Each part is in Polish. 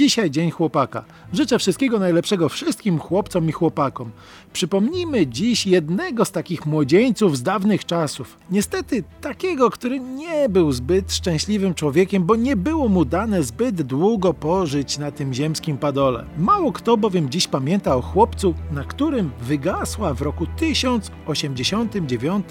Dzisiaj Dzień Chłopaka. Życzę wszystkiego najlepszego wszystkim chłopcom i chłopakom. Przypomnijmy dziś jednego z takich młodzieńców z dawnych czasów. Niestety takiego, który nie był zbyt szczęśliwym człowiekiem, bo nie było mu dane zbyt długo pożyć na tym ziemskim padole. Mało kto bowiem dziś pamięta o chłopcu, na którym wygasła w roku 1089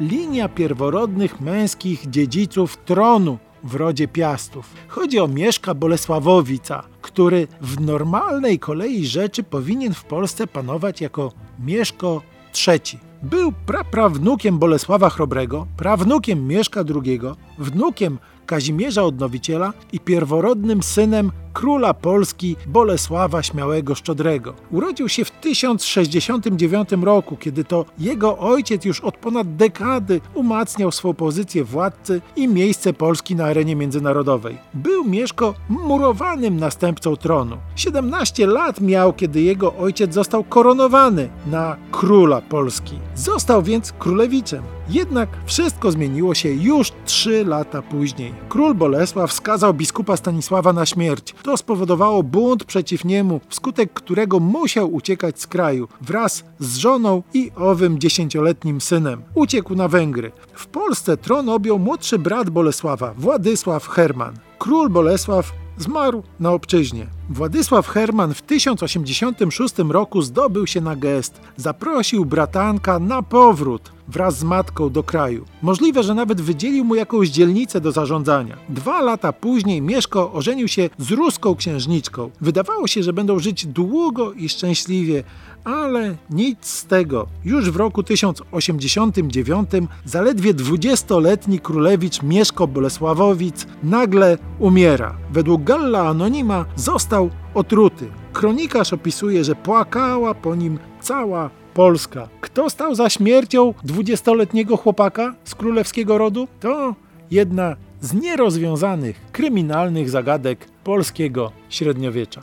linia pierworodnych męskich dziedziców tronu w rodzie Piastów. Chodzi o Mieszka Bolesławowica, który w normalnej kolei rzeczy powinien w Polsce panować jako Mieszko III. Był praprawnukiem Bolesława Chrobrego, prawnukiem Mieszka II, wnukiem Kazimierza Odnowiciela i pierworodnym synem króla Polski Bolesława Śmiałego Szczodrego. Urodził się w 1069 roku, kiedy to jego ojciec już od ponad dekady umacniał swą pozycję władcy i miejsce Polski na arenie międzynarodowej. Był Mieszko murowanym następcą tronu. 17 lat miał, kiedy jego ojciec został koronowany na króla Polski. Został więc królewiczem. Jednak wszystko zmieniło się już trzy lata później. Król Bolesław skazał biskupa Stanisława na śmierć. To spowodowało bunt przeciw niemu, wskutek którego musiał uciekać z kraju wraz z żoną i owym dziesięcioletnim synem. Uciekł na Węgry. W Polsce tron objął młodszy brat Bolesława, Władysław Herman. Król Bolesław zmarł na obczyźnie. Władysław Herman w 1086 roku zdobył się na gest. Zaprosił bratanka na powrót wraz z matką do kraju. Możliwe, że nawet wydzielił mu jakąś dzielnicę do zarządzania. Dwa lata później Mieszko ożenił się z ruską księżniczką. Wydawało się, że będą żyć długo i szczęśliwie, ale nic z tego. Już w roku 1089 zaledwie 20-letni królewicz Mieszko Bolesławowic nagle umiera. Według Galla Anonima został otruty. Kronikarz opisuje, że płakała po nim cała Polska. Kto stał za śmiercią 20-letniego chłopaka z królewskiego rodu? To jedna z nierozwiązanych kryminalnych zagadek polskiego średniowiecza.